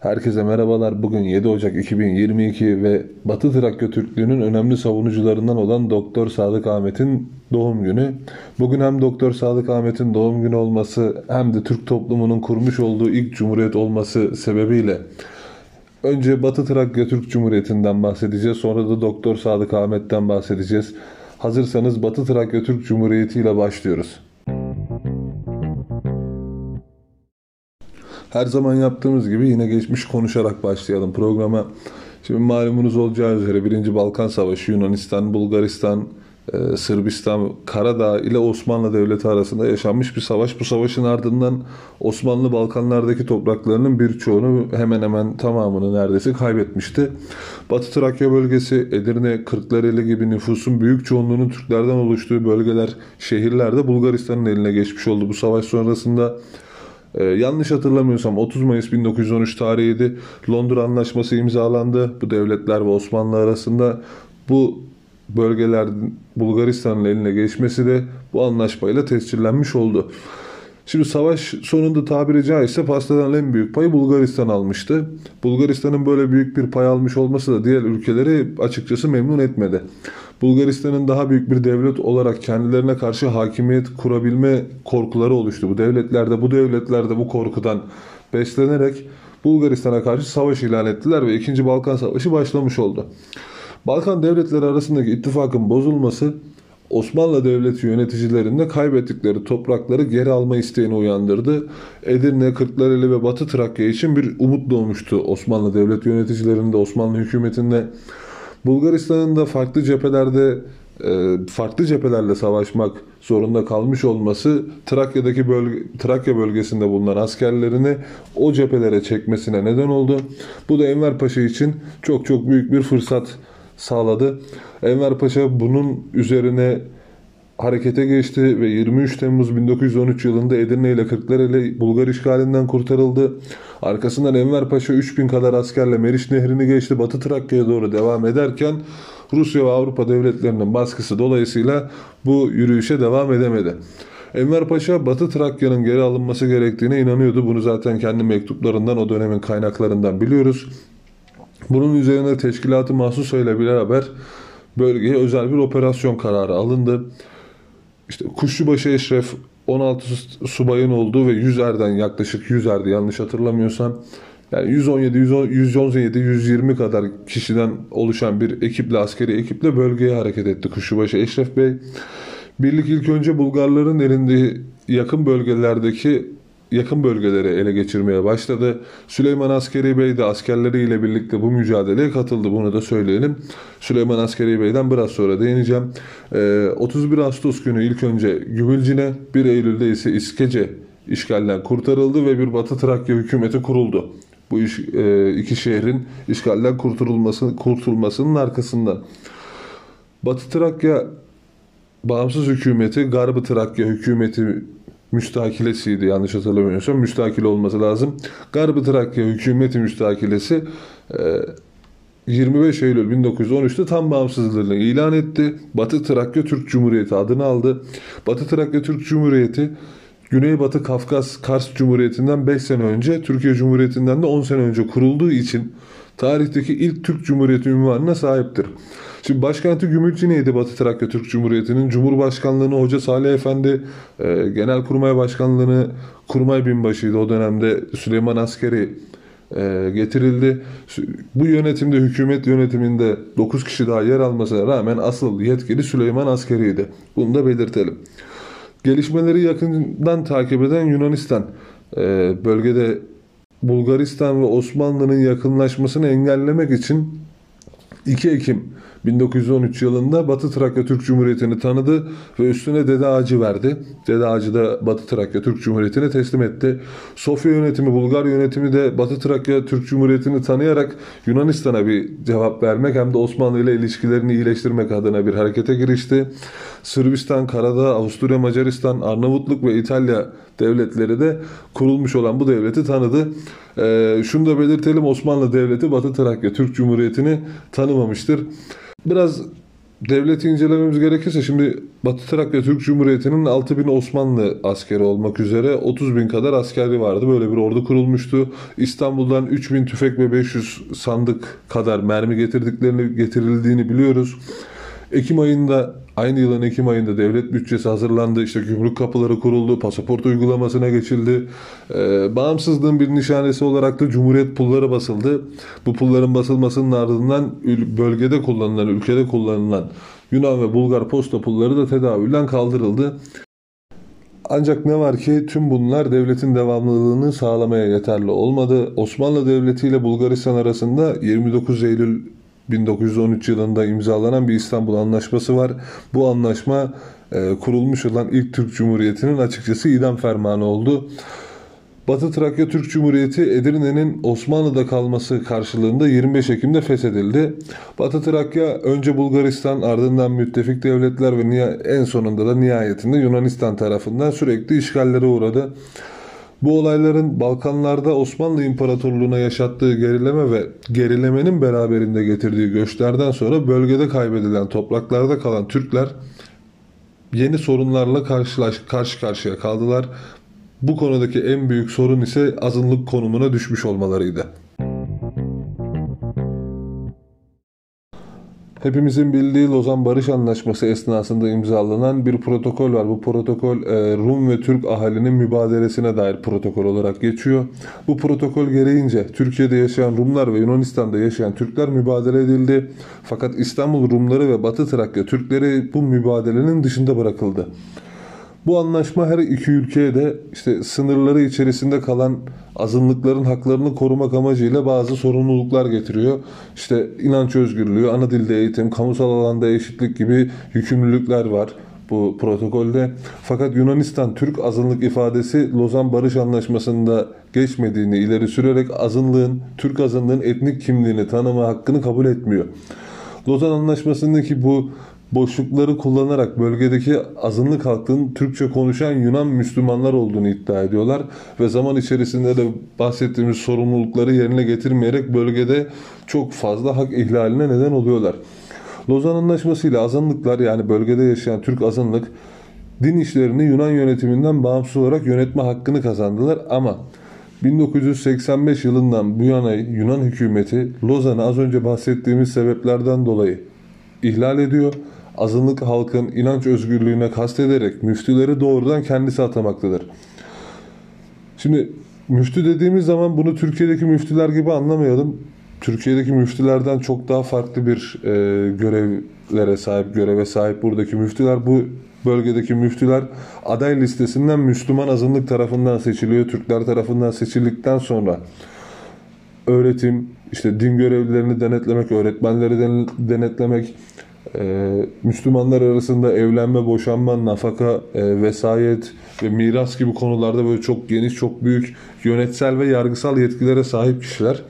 Herkese merhabalar. Bugün 7 Ocak 2022 ve Batı Trakya Türklüğü'nün önemli savunucularından olan Doktor Sadık Ahmet'in doğum günü. Bugün hem Doktor Sadık Ahmet'in doğum günü olması hem de Türk toplumunun kurmuş olduğu ilk cumhuriyet olması sebebiyle önce Batı Trakya Türk Cumhuriyeti'nden bahsedeceğiz. Sonra da Doktor Sadık Ahmet'ten bahsedeceğiz. Hazırsanız Batı Trakya Türk Cumhuriyeti ile başlıyoruz. Her zaman yaptığımız gibi yine geçmiş konuşarak başlayalım programa. Şimdi malumunuz olacağı üzere 1. Balkan Savaşı Yunanistan, Bulgaristan, Sırbistan, Karadağ ile Osmanlı Devleti arasında yaşanmış bir savaş. Bu savaşın ardından Osmanlı Balkanlardaki topraklarının birçoğunu hemen hemen tamamını neredeyse kaybetmişti. Batı Trakya bölgesi, Edirne, Kırklareli gibi nüfusun büyük çoğunluğunun Türklerden oluştuğu bölgeler, şehirlerde Bulgaristan'ın eline geçmiş oldu. Bu savaş sonrasında ee, yanlış hatırlamıyorsam 30 Mayıs 1913 tarihiydi. Londra Anlaşması imzalandı. Bu devletler ve Osmanlı arasında bu bölgeler Bulgaristan'ın eline geçmesi de bu anlaşmayla tescillenmiş oldu. Şimdi savaş sonunda tabiri caizse pastadan en büyük payı Bulgaristan almıştı. Bulgaristan'ın böyle büyük bir pay almış olması da diğer ülkeleri açıkçası memnun etmedi. Bulgaristan'ın daha büyük bir devlet olarak kendilerine karşı hakimiyet kurabilme korkuları oluştu. Bu devletlerde bu devletlerde bu korkudan beslenerek Bulgaristan'a karşı savaş ilan ettiler ve 2. Balkan Savaşı başlamış oldu. Balkan devletleri arasındaki ittifakın bozulması Osmanlı Devleti yöneticilerinde kaybettikleri toprakları geri alma isteğini uyandırdı. Edirne, Kırklareli ve Batı Trakya için bir umut doğmuştu Osmanlı Devleti yöneticilerinde, Osmanlı hükümetinde. Bulgaristan'ın da farklı cephelerde e, farklı cephelerle savaşmak zorunda kalmış olması Trakya'daki bölge, Trakya bölgesinde bulunan askerlerini o cephelere çekmesine neden oldu. Bu da Enver Paşa için çok çok büyük bir fırsat sağladı. Enver Paşa bunun üzerine harekete geçti ve 23 Temmuz 1913 yılında Edirne ile Kırklareli Bulgar işgalinden kurtarıldı. Arkasından Enver Paşa 3000 kadar askerle Meriç Nehri'ni geçti. Batı Trakya'ya doğru devam ederken Rusya ve Avrupa devletlerinin baskısı dolayısıyla bu yürüyüşe devam edemedi. Enver Paşa Batı Trakya'nın geri alınması gerektiğine inanıyordu. Bunu zaten kendi mektuplarından o dönemin kaynaklarından biliyoruz. Bunun üzerine teşkilatı mahsus ile beraber bölgeye özel bir operasyon kararı alındı. İşte Kuşçubaşı Eşref 16 subayın olduğu ve 100 erden yaklaşık 100 erdi yanlış hatırlamıyorsam yani 117, 117, 120 kadar kişiden oluşan bir ekiple, askeri ekiple bölgeye hareket etti Kuşçubaşı Eşref Bey. Birlik ilk önce Bulgarların elinde yakın bölgelerdeki yakın bölgeleri ele geçirmeye başladı. Süleyman Askeri Bey de askerleriyle birlikte bu mücadeleye katıldı. Bunu da söyleyelim. Süleyman Askeri Bey'den biraz sonra değineceğim. 31 ee, Ağustos günü ilk önce Gübülcine, 1 Eylül'de ise İskece işgalden kurtarıldı ve bir Batı Trakya hükümeti kuruldu. Bu iş, e, iki şehrin işgalden kurtulması, kurtulmasının arkasından. Batı Trakya bağımsız hükümeti, Garbı Trakya hükümeti müstakilesiydi yanlış hatırlamıyorsam. Müstakil olması lazım. Garbı Trakya hükümeti müstakilesi 25 e, Eylül 1913'te tam bağımsızlığını ilan etti. Batı Trakya Türk Cumhuriyeti adını aldı. Batı Trakya Türk Cumhuriyeti Güneybatı Kafkas Kars Cumhuriyeti'nden 5 sene önce, Türkiye Cumhuriyeti'nden de 10 sene önce kurulduğu için tarihteki ilk Türk Cumhuriyeti ünvanına sahiptir. Şimdi başkenti Gümülcine'ydi Batı Trakya Türk Cumhuriyeti'nin. Cumhurbaşkanlığını Hoca Salih Efendi, e, Genelkurmay Başkanlığını Kurmay Binbaşı'ydı o dönemde Süleyman Askeri e, getirildi. Bu yönetimde, hükümet yönetiminde 9 kişi daha yer almasına rağmen asıl yetkili Süleyman Askeri'ydi. Bunu da belirtelim. Gelişmeleri yakından takip eden Yunanistan e, bölgede Bulgaristan ve Osmanlı'nın yakınlaşmasını engellemek için 2 Ekim 1913 yılında Batı Trakya Türk Cumhuriyeti'ni tanıdı ve üstüne Dede Ağacı verdi. Dede Ağacı da Batı Trakya Türk Cumhuriyeti'ne teslim etti. Sofya yönetimi, Bulgar yönetimi de Batı Trakya Türk Cumhuriyeti'ni tanıyarak Yunanistan'a bir cevap vermek hem de Osmanlı ile ilişkilerini iyileştirmek adına bir harekete girişti. Sırbistan, Karadağ, Avusturya, Macaristan, Arnavutluk ve İtalya devletleri de kurulmuş olan bu devleti tanıdı. Ee, şunu da belirtelim Osmanlı Devleti Batı Trakya Türk Cumhuriyeti'ni tanımamıştır. Biraz devleti incelememiz gerekirse şimdi Batı Trakya Türk Cumhuriyeti'nin 6000 Osmanlı askeri olmak üzere 30 bin kadar askeri vardı. Böyle bir ordu kurulmuştu. İstanbul'dan 3000 tüfek ve 500 sandık kadar mermi getirdiklerini getirildiğini biliyoruz. Ekim ayında aynı yılın Ekim ayında devlet bütçesi hazırlandı. İşte gümrük kapıları kuruldu. Pasaport uygulamasına geçildi. Ee, bağımsızlığın bir nişanesi olarak da Cumhuriyet pulları basıldı. Bu pulların basılmasının ardından bölgede kullanılan, ülkede kullanılan Yunan ve Bulgar posta pulları da tedavülden kaldırıldı. Ancak ne var ki tüm bunlar devletin devamlılığını sağlamaya yeterli olmadı. Osmanlı Devleti ile Bulgaristan arasında 29 Eylül 1913 yılında imzalanan bir İstanbul Anlaşması var. Bu anlaşma e, kurulmuş olan ilk Türk Cumhuriyeti'nin açıkçası idam fermanı oldu. Batı Trakya Türk Cumhuriyeti Edirne'nin Osmanlı'da kalması karşılığında 25 Ekim'de feshedildi. Batı Trakya önce Bulgaristan ardından müttefik devletler ve en sonunda da nihayetinde Yunanistan tarafından sürekli işgallere uğradı. Bu olayların Balkanlarda Osmanlı İmparatorluğu'na yaşattığı gerileme ve gerilemenin beraberinde getirdiği göçlerden sonra bölgede kaybedilen topraklarda kalan Türkler yeni sorunlarla karşılaş, karşı karşıya kaldılar. Bu konudaki en büyük sorun ise azınlık konumuna düşmüş olmalarıydı. Hepimizin bildiği Lozan Barış Anlaşması esnasında imzalanan bir protokol var. Bu protokol e, Rum ve Türk ahalinin mübadelesine dair protokol olarak geçiyor. Bu protokol gereğince Türkiye'de yaşayan Rumlar ve Yunanistan'da yaşayan Türkler mübadele edildi. Fakat İstanbul Rumları ve Batı Trakya Türkleri bu mübadelenin dışında bırakıldı. Bu anlaşma her iki ülkeye de işte sınırları içerisinde kalan azınlıkların haklarını korumak amacıyla bazı sorumluluklar getiriyor. İşte inanç özgürlüğü, ana dilde eğitim, kamusal alanda eşitlik gibi yükümlülükler var bu protokolde. Fakat Yunanistan Türk azınlık ifadesi Lozan Barış Anlaşması'nda geçmediğini ileri sürerek azınlığın, Türk azınlığın etnik kimliğini tanıma hakkını kabul etmiyor. Lozan Anlaşması'ndaki bu boşlukları kullanarak bölgedeki azınlık halkın Türkçe konuşan Yunan Müslümanlar olduğunu iddia ediyorlar ve zaman içerisinde de bahsettiğimiz sorumlulukları yerine getirmeyerek bölgede çok fazla hak ihlaline neden oluyorlar. Lozan Anlaşması ile azınlıklar yani bölgede yaşayan Türk azınlık din işlerini Yunan yönetiminden bağımsız olarak yönetme hakkını kazandılar ama 1985 yılından bu yana Yunan hükümeti Lozan'ı az önce bahsettiğimiz sebeplerden dolayı ihlal ediyor azınlık halkın inanç özgürlüğüne kastederek müftüleri doğrudan kendisi atamaktadır. Şimdi müftü dediğimiz zaman bunu Türkiye'deki müftüler gibi anlamayalım. Türkiye'deki müftülerden çok daha farklı bir e, görevlere sahip, göreve sahip buradaki müftüler. Bu bölgedeki müftüler aday listesinden Müslüman azınlık tarafından seçiliyor. Türkler tarafından seçildikten sonra öğretim, işte din görevlilerini denetlemek, öğretmenleri denetlemek, ee, Müslümanlar arasında evlenme, boşanma, nafaka, e, vesayet ve miras gibi konularda böyle çok geniş, çok büyük yönetsel ve yargısal yetkilere sahip kişiler.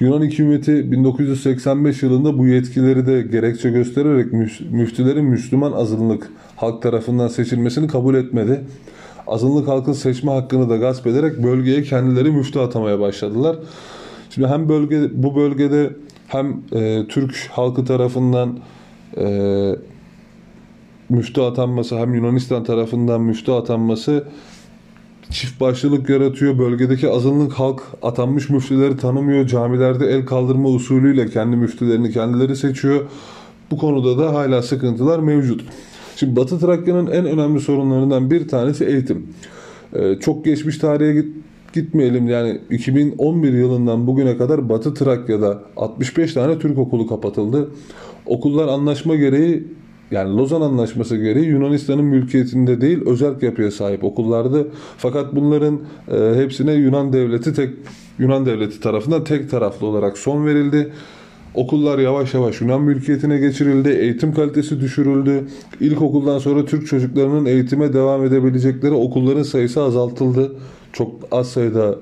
Yunan hükümeti 1985 yılında bu yetkileri de gerekçe göstererek müftülerin Müslüman azınlık halk tarafından seçilmesini kabul etmedi. Azınlık halkın seçme hakkını da gasp ederek bölgeye kendileri müftü atamaya başladılar. Şimdi hem bölge bu bölgede hem e, Türk halkı tarafından e, müftü atanması hem Yunanistan tarafından müftü atanması çift başlılık yaratıyor. Bölgedeki azınlık halk atanmış müftüleri tanımıyor. Camilerde el kaldırma usulüyle kendi müftülerini kendileri seçiyor. Bu konuda da hala sıkıntılar mevcut. Şimdi Batı Trakya'nın en önemli sorunlarından bir tanesi eğitim. Ee, çok geçmiş tarihe git, gitmeyelim yani 2011 yılından bugüne kadar Batı Trakya'da 65 tane Türk okulu kapatıldı. Okullar anlaşma gereği yani Lozan Anlaşması gereği Yunanistan'ın mülkiyetinde değil özel yapıya sahip okullardı. Fakat bunların e, hepsine Yunan devleti tek Yunan devleti tarafından tek taraflı olarak son verildi. Okullar yavaş yavaş Yunan mülkiyetine geçirildi. Eğitim kalitesi düşürüldü. İlkokuldan sonra Türk çocuklarının eğitime devam edebilecekleri okulların sayısı azaltıldı. Çok az sayıda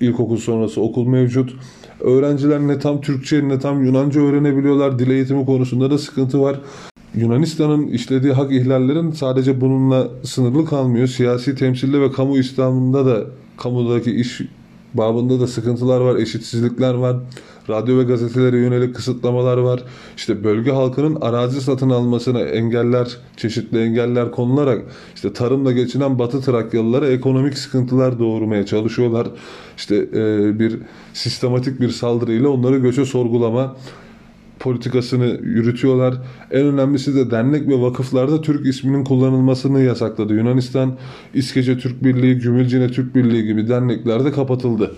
ilkokul sonrası okul mevcut. Öğrenciler ne tam Türkçe ne tam Yunanca öğrenebiliyorlar. Dil eğitimi konusunda da sıkıntı var. Yunanistan'ın işlediği hak ihlallerin sadece bununla sınırlı kalmıyor. Siyasi temsilde ve kamu İslam'ında da kamudaki iş babında da sıkıntılar var, eşitsizlikler var. Radyo ve gazetelere yönelik kısıtlamalar var. İşte bölge halkının arazi satın almasına engeller, çeşitli engeller konularak işte tarımla geçinen Batı Trakyalılara ekonomik sıkıntılar doğurmaya çalışıyorlar. İşte e, bir sistematik bir saldırıyla onları göçe sorgulama politikasını yürütüyorlar. En önemlisi de dernek ve vakıflarda Türk isminin kullanılmasını yasakladı. Yunanistan, İskece Türk Birliği, Gümülcine Türk Birliği gibi dernekler de kapatıldı.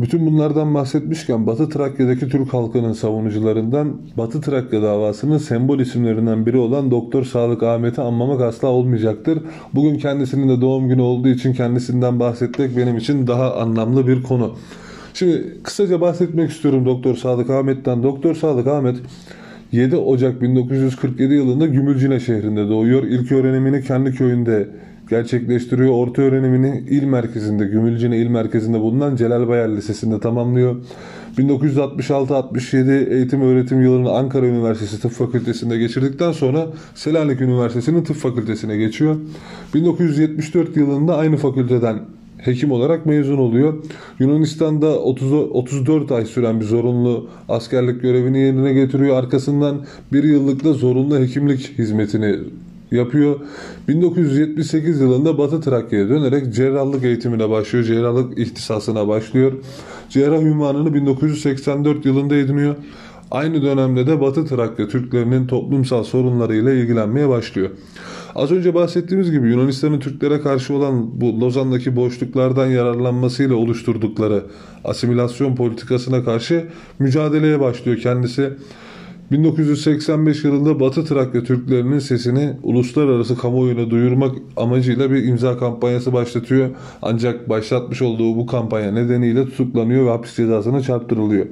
Bütün bunlardan bahsetmişken Batı Trakya'daki Türk halkının savunucularından Batı Trakya davasının sembol isimlerinden biri olan Doktor Sadık Ahmet'i anmamak asla olmayacaktır. Bugün kendisinin de doğum günü olduğu için kendisinden bahsetmek benim için daha anlamlı bir konu. Şimdi kısaca bahsetmek istiyorum Doktor Sadık Ahmet'ten. Doktor Sadık Ahmet 7 Ocak 1947 yılında Gümülcine şehrinde doğuyor. İlk öğrenimini kendi köyünde gerçekleştiriyor. Orta öğrenimini il merkezinde, Gümülcine il merkezinde bulunan Celal Bayar Lisesi'nde tamamlıyor. 1966-67 eğitim öğretim yılını Ankara Üniversitesi Tıp Fakültesi'nde geçirdikten sonra Selanik Üniversitesi'nin tıp fakültesine geçiyor. 1974 yılında aynı fakülteden hekim olarak mezun oluyor. Yunanistan'da 30, 34 ay süren bir zorunlu askerlik görevini yerine getiriyor. Arkasından bir yıllık da zorunlu hekimlik hizmetini yapıyor. 1978 yılında Batı Trakya'ya dönerek cerrahlık eğitimine başlıyor. Cerrahlık ihtisasına başlıyor. Cerrah ünvanını 1984 yılında ediniyor. Aynı dönemde de Batı Trakya Türklerinin toplumsal sorunlarıyla ilgilenmeye başlıyor. Az önce bahsettiğimiz gibi Yunanistan'ın Türklere karşı olan bu Lozan'daki boşluklardan yararlanmasıyla oluşturdukları asimilasyon politikasına karşı mücadeleye başlıyor kendisi. 1985 yılında Batı Trakya Türklerinin sesini uluslararası kamuoyuna duyurmak amacıyla bir imza kampanyası başlatıyor. Ancak başlatmış olduğu bu kampanya nedeniyle tutuklanıyor ve hapis cezasına çarptırılıyor.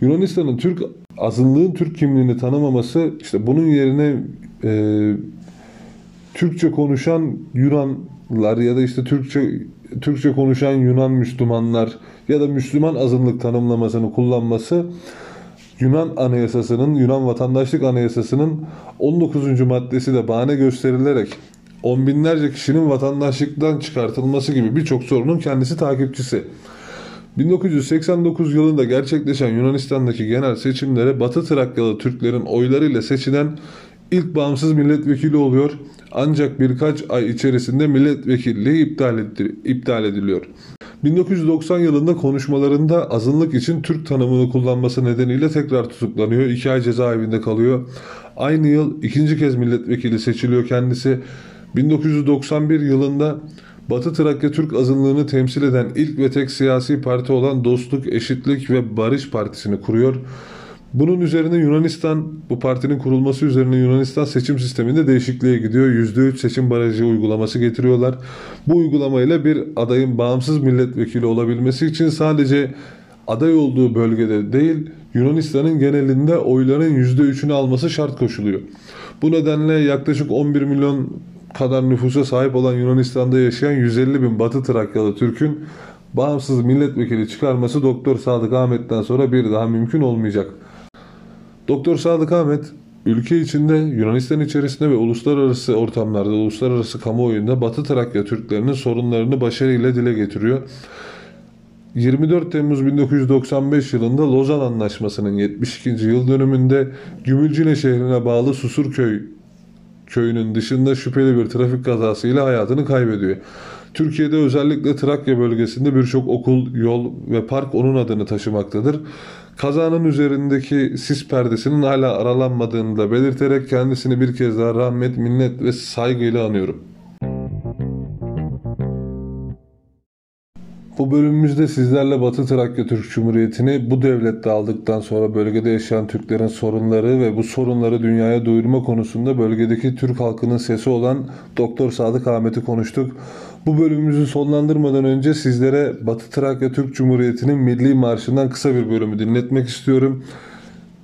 Yunanistan'ın Türk azınlığın Türk kimliğini tanımaması işte bunun yerine e, Türkçe konuşan Yunanlar ya da işte Türkçe Türkçe konuşan Yunan Müslümanlar ya da Müslüman azınlık tanımlamasını kullanması Yunan Anayasası'nın, Yunan Vatandaşlık Anayasası'nın 19. maddesi de bahane gösterilerek on binlerce kişinin vatandaşlıktan çıkartılması gibi birçok sorunun kendisi takipçisi. 1989 yılında gerçekleşen Yunanistan'daki genel seçimlere Batı Trakyalı Türklerin oylarıyla seçilen ilk bağımsız milletvekili oluyor. Ancak birkaç ay içerisinde milletvekilliği iptal, ediliyor. 1990 yılında konuşmalarında azınlık için Türk tanımını kullanması nedeniyle tekrar tutuklanıyor. 2 ay cezaevinde kalıyor. Aynı yıl ikinci kez milletvekili seçiliyor kendisi. 1991 yılında Batı Trakya Türk azınlığını temsil eden ilk ve tek siyasi parti olan Dostluk, Eşitlik ve Barış Partisi'ni kuruyor. Bunun üzerine Yunanistan, bu partinin kurulması üzerine Yunanistan seçim sisteminde değişikliğe gidiyor. %3 seçim barajı uygulaması getiriyorlar. Bu uygulamayla bir adayın bağımsız milletvekili olabilmesi için sadece aday olduğu bölgede değil, Yunanistan'ın genelinde oyların %3'ünü alması şart koşuluyor. Bu nedenle yaklaşık 11 milyon kadar nüfusa sahip olan Yunanistan'da yaşayan 150 bin Batı Trakyalı Türk'ün bağımsız milletvekili çıkarması Doktor Sadık Ahmet'ten sonra bir daha mümkün olmayacak. Doktor Sadık Ahmet ülke içinde Yunanistan içerisinde ve uluslararası ortamlarda, uluslararası kamuoyunda Batı Trakya Türklerinin sorunlarını başarıyla dile getiriyor. 24 Temmuz 1995 yılında Lozan Anlaşması'nın 72. yıl dönümünde Gümülcine şehrine bağlı Susurköy köyünün dışında şüpheli bir trafik kazasıyla hayatını kaybediyor. Türkiye'de özellikle Trakya bölgesinde birçok okul, yol ve park onun adını taşımaktadır. Kazanın üzerindeki sis perdesinin hala aralanmadığını da belirterek kendisini bir kez daha rahmet, minnet ve saygıyla anıyorum. Bu bölümümüzde sizlerle Batı Trakya Türk Cumhuriyeti'ni bu devlette aldıktan sonra bölgede yaşayan Türklerin sorunları ve bu sorunları dünyaya duyurma konusunda bölgedeki Türk halkının sesi olan Doktor Sadık Ahmet'i konuştuk. Bu bölümümüzü sonlandırmadan önce sizlere Batı Trakya Türk Cumhuriyeti'nin Milli Marşı'ndan kısa bir bölümü dinletmek istiyorum.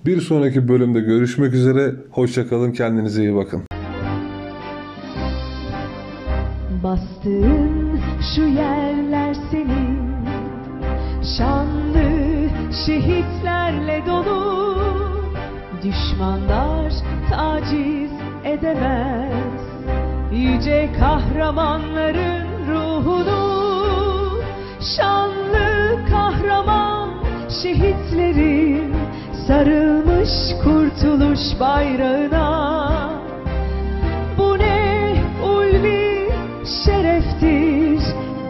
Bir sonraki bölümde görüşmek üzere. Hoşçakalın. Kendinize iyi bakın. Bastığın şu yerler senin Şanlı şehitlerle dolu Düşmanlar taciz edemez Yüce kahramanların ruhunu şanlı kahraman şehitlerim sarılmış kurtuluş bayrağına. Bu ne ulvi şereftir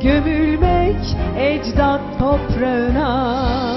gömülmek ecdat toprağına.